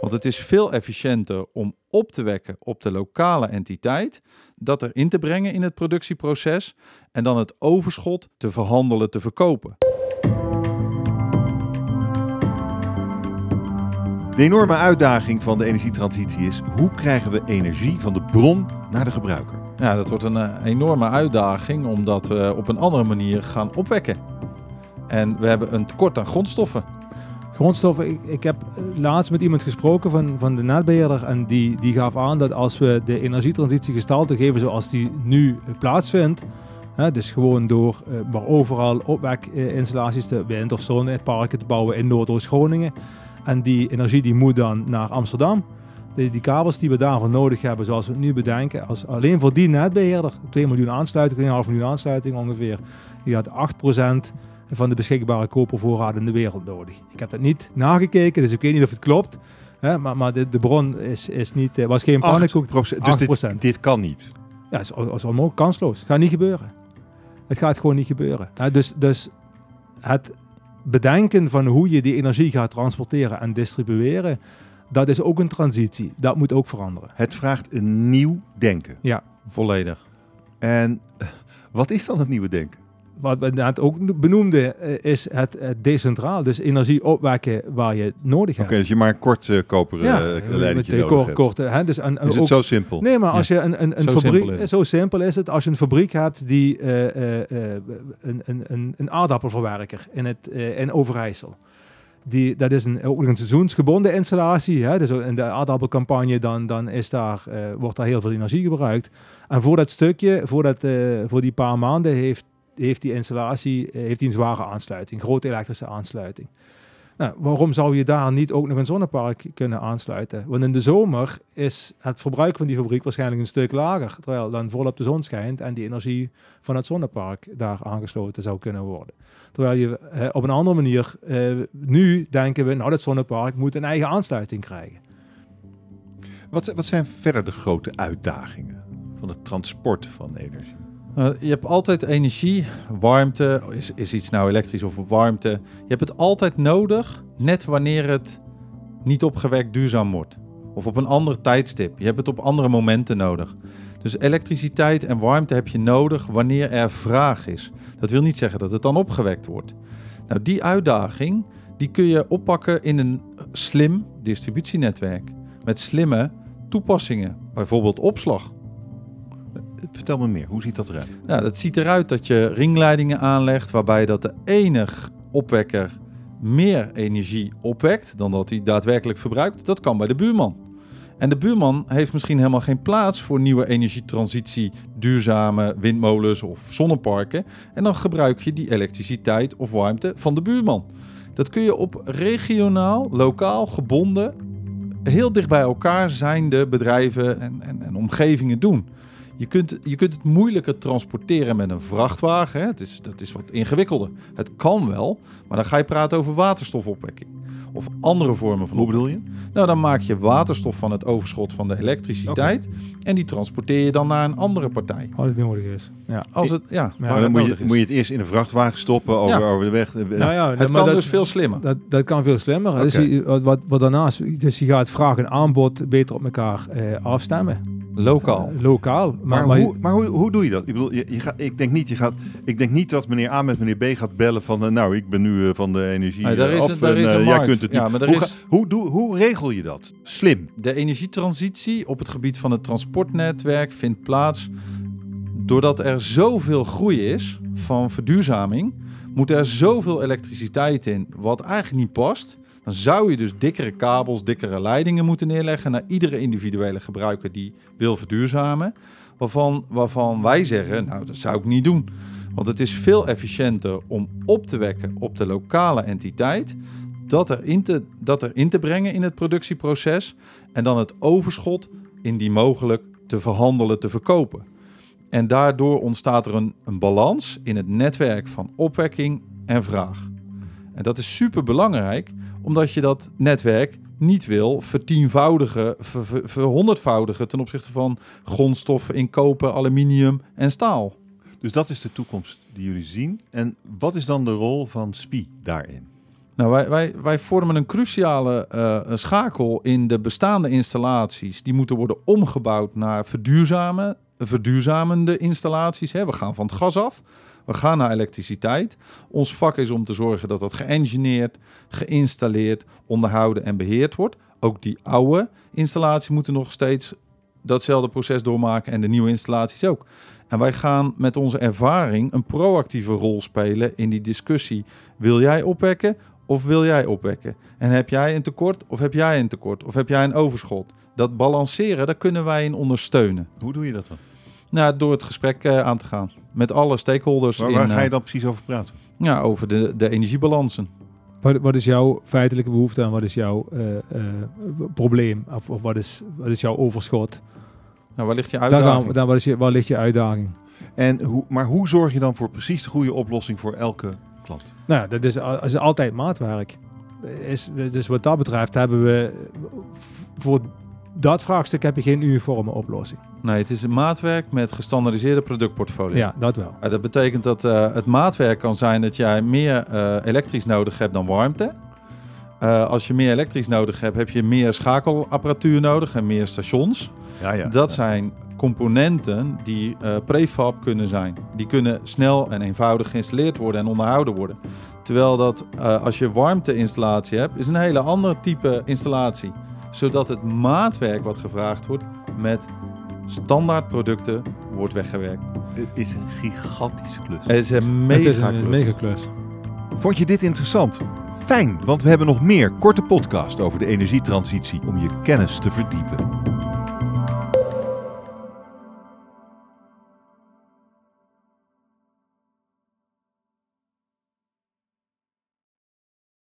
Want het is veel efficiënter om op te wekken op de lokale entiteit, dat erin te brengen in het productieproces en dan het overschot te verhandelen, te verkopen. De enorme uitdaging van de energietransitie is hoe krijgen we energie van de bron naar de gebruiker? Ja, dat wordt een eh, enorme uitdaging omdat we op een andere manier gaan opwekken. En we hebben een tekort aan grondstoffen. Grondstoffen, ik, heb laatst met iemand gesproken van, van de netbeheerder en die, die gaf aan dat als we de energietransitie gestalte geven zoals die nu plaatsvindt, hè, dus gewoon door uh, maar overal opwekinstallaties, te wind- of zonneparken te bouwen in Noordoost-Groningen, en die energie die moet dan naar Amsterdam. Die, kabels die we daarvoor nodig hebben, zoals we het nu bedenken, als alleen voor die netbeheerder, 2 miljoen aansluitingen, 1,5 miljoen aansluitingen ongeveer, die had 8% van de beschikbare kopervoorraad in de wereld nodig. Ik heb dat niet nagekeken, dus ik weet niet of het klopt. Hè, maar maar de, de bron is, is niet, eh, was geen pannenkoek. 8%, dus dit, dit, kan niet? Ja, het is, is onmogelijk, kansloos. Het gaat niet gebeuren. Het gaat gewoon niet gebeuren. Hè, dus, dus het bedenken van hoe je die energie gaat transporteren en distribueren, dat is ook een transitie. Dat moet ook veranderen. Het vraagt een nieuw denken. Ja. Volledig. En wat is dan het nieuwe denken? Wat we net ook benoemden, eh, is het, het, decentraal. Dus energie opwekken waar je nodig hebt. Oké, dus je maar een kort uh, koperen ja, leidingje nodig kort, hè, dus een, is het zo simpel? Nee, maar als je een, een, een zo fabriek... Simpel zo simpel is het. Als je een fabriek hebt die uh, een, een, een aardappelverwerker in, het, in Overijssel... Die, dat is een, ook een seizoensgebonden installatie. Hè? Dus in de aardappelcampagne dan, dan is daar, wordt daar heel veel energie gebruikt. En voor dat stukje, voor, dat, voor die paar maanden, heeft heeft die installatie eh, heeft die een zware aansluiting, grote elektrische aansluiting. Nou, waarom zou je daar niet ook nog een zonnepark kunnen aansluiten? Want in de zomer is het verbruik van die fabriek waarschijnlijk een stuk lager, terwijl dan volop de zon schijnt en die energie van het zonnepark daar aangesloten zou kunnen worden. Terwijl je eh, op een andere manier, eh, nu denken we, nou dat zonnepark moet een eigen aansluiting krijgen. Wat, wat zijn verder de grote uitdagingen van het transport van energie? Uh, je hebt altijd energie, warmte, is, is iets nou elektrisch of warmte. Je hebt het altijd nodig, net wanneer het niet opgewekt duurzaam wordt. Of op een ander tijdstip. Je hebt het op andere momenten nodig. Dus elektriciteit en warmte heb je nodig wanneer er vraag is. Dat wil niet zeggen dat het dan opgewekt wordt. Nou, die uitdaging die kun je oppakken in een slim distributienetwerk. Met slimme toepassingen, bijvoorbeeld opslag. Vertel me meer, hoe ziet dat eruit? Ja, dat ziet eruit dat je ringleidingen aanlegt waarbij dat de enig opwekker meer energie opwekt dan dat hij daadwerkelijk verbruikt. Dat kan bij de buurman. En de buurman heeft misschien helemaal geen plaats voor nieuwe energietransitie, duurzame windmolens of zonneparken. En dan gebruik je die elektriciteit of warmte van de buurman. Dat kun je op regionaal, lokaal, gebonden, heel dicht bij elkaar zijnde bedrijven en, en, en omgevingen doen. Je kunt, je kunt het moeilijker transporteren met een vrachtwagen. Hè? Het is, dat is wat ingewikkelder. Het kan wel, maar dan ga je praten over waterstofopwekking. Of andere vormen van Hoe bedoel je? Nou, dan maak je waterstof van het overschot van de elektriciteit. En die transporteer je dan naar een andere partij. Als het nodig is. Ja. Als het, ja, maar dan moet je, moet je het eerst in een vrachtwagen stoppen over, over de weg. Nou ja, het kan dus veel slimmer. Dat, dat kan veel slimmer. Okay. Dus, wat, wat daarnaast, dus je gaat vraag en aanbod beter op elkaar eh, afstemmen. Lokaal. Uh, lokaal. Maar, maar, hoe, maar hoe, hoe doe je dat? Ik bedoel, je, je gaat, ik, denk niet, je gaat, ik denk niet dat meneer A met meneer B gaat bellen van... Uh, nou, ik ben nu uh, van de energie nee, daar is, af daar en is een jij kunt het ja, niet. Maar hoe, is... hoe, hoe, hoe regel je dat? Slim. De energietransitie op het gebied van het transportnetwerk vindt plaats... doordat er zoveel groei is van verduurzaming... moet er zoveel elektriciteit in wat eigenlijk niet past... Dan zou je dus dikkere kabels, dikkere leidingen moeten neerleggen naar iedere individuele gebruiker die wil verduurzamen. Waarvan, waarvan wij zeggen, nou dat zou ik niet doen. Want het is veel efficiënter om op te wekken op de lokale entiteit, dat erin te, dat erin te brengen in het productieproces en dan het overschot indien mogelijk te verhandelen, te verkopen. En daardoor ontstaat er een, een balans in het netwerk van opwekking en vraag. En dat is super belangrijk, omdat je dat netwerk niet wil vertienvoudigen, ver, verhonderdvoudigen ten opzichte van grondstoffen in koper, aluminium en staal. Dus dat is de toekomst die jullie zien. En wat is dan de rol van SPI daarin? Nou, wij, wij, wij vormen een cruciale uh, schakel in de bestaande installaties. Die moeten worden omgebouwd naar verduurzamen, verduurzamende installaties. Hè. We gaan van het gas af. We gaan naar elektriciteit. Ons vak is om te zorgen dat dat geëngineerd, geïnstalleerd, onderhouden en beheerd wordt. Ook die oude installaties moeten nog steeds datzelfde proces doormaken en de nieuwe installaties ook. En wij gaan met onze ervaring een proactieve rol spelen in die discussie. Wil jij opwekken of wil jij opwekken? En heb jij een tekort of heb jij een tekort? Of heb jij een overschot? Dat balanceren, daar kunnen wij in ondersteunen. Hoe doe je dat dan? Nou, door het gesprek uh, aan te gaan met alle stakeholders. Waar, waar ga je eh, dan precies over praten? Ja, over de, de energiebalansen. Wat, wat, is jouw feitelijke behoefte en wat is jouw uh, probleem? Of, of, wat, is, wat is jouw overschot? Nou, waar ligt je uitdaging? Dan, dan, waar, is je, waar ligt je uitdaging? En hoe, maar hoe zorg je dan voor precies de goede oplossing voor elke klant? Nou, dat is, is altijd maatwerk. Is, dus wat dat betreft hebben we voor dat vraagstuk heb je geen uniforme oplossing. Nee, het is een maatwerk met gestandardiseerde productportfolio. Ja, dat wel. dat betekent dat uh, het maatwerk kan zijn dat jij meer uh, elektrisch nodig hebt dan warmte. Uh, als je meer elektrisch nodig hebt, heb je meer schakelapparatuur nodig en meer stations. Ja, ja. Dat zijn componenten die prefab kunnen zijn. Die kunnen snel en eenvoudig geïnstalleerd worden en onderhouden worden. Terwijl dat als je warmteinstallatie hebt, is een hele andere type installatie zodat het maatwerk wat gevraagd wordt met standaard producten wordt weggewerkt. Het is een gigantische klus. Het is een mega, een mega klus. Vond je dit interessant? Fijn, want we hebben nog meer korte podcast over de energietransitie om je kennis te verdiepen.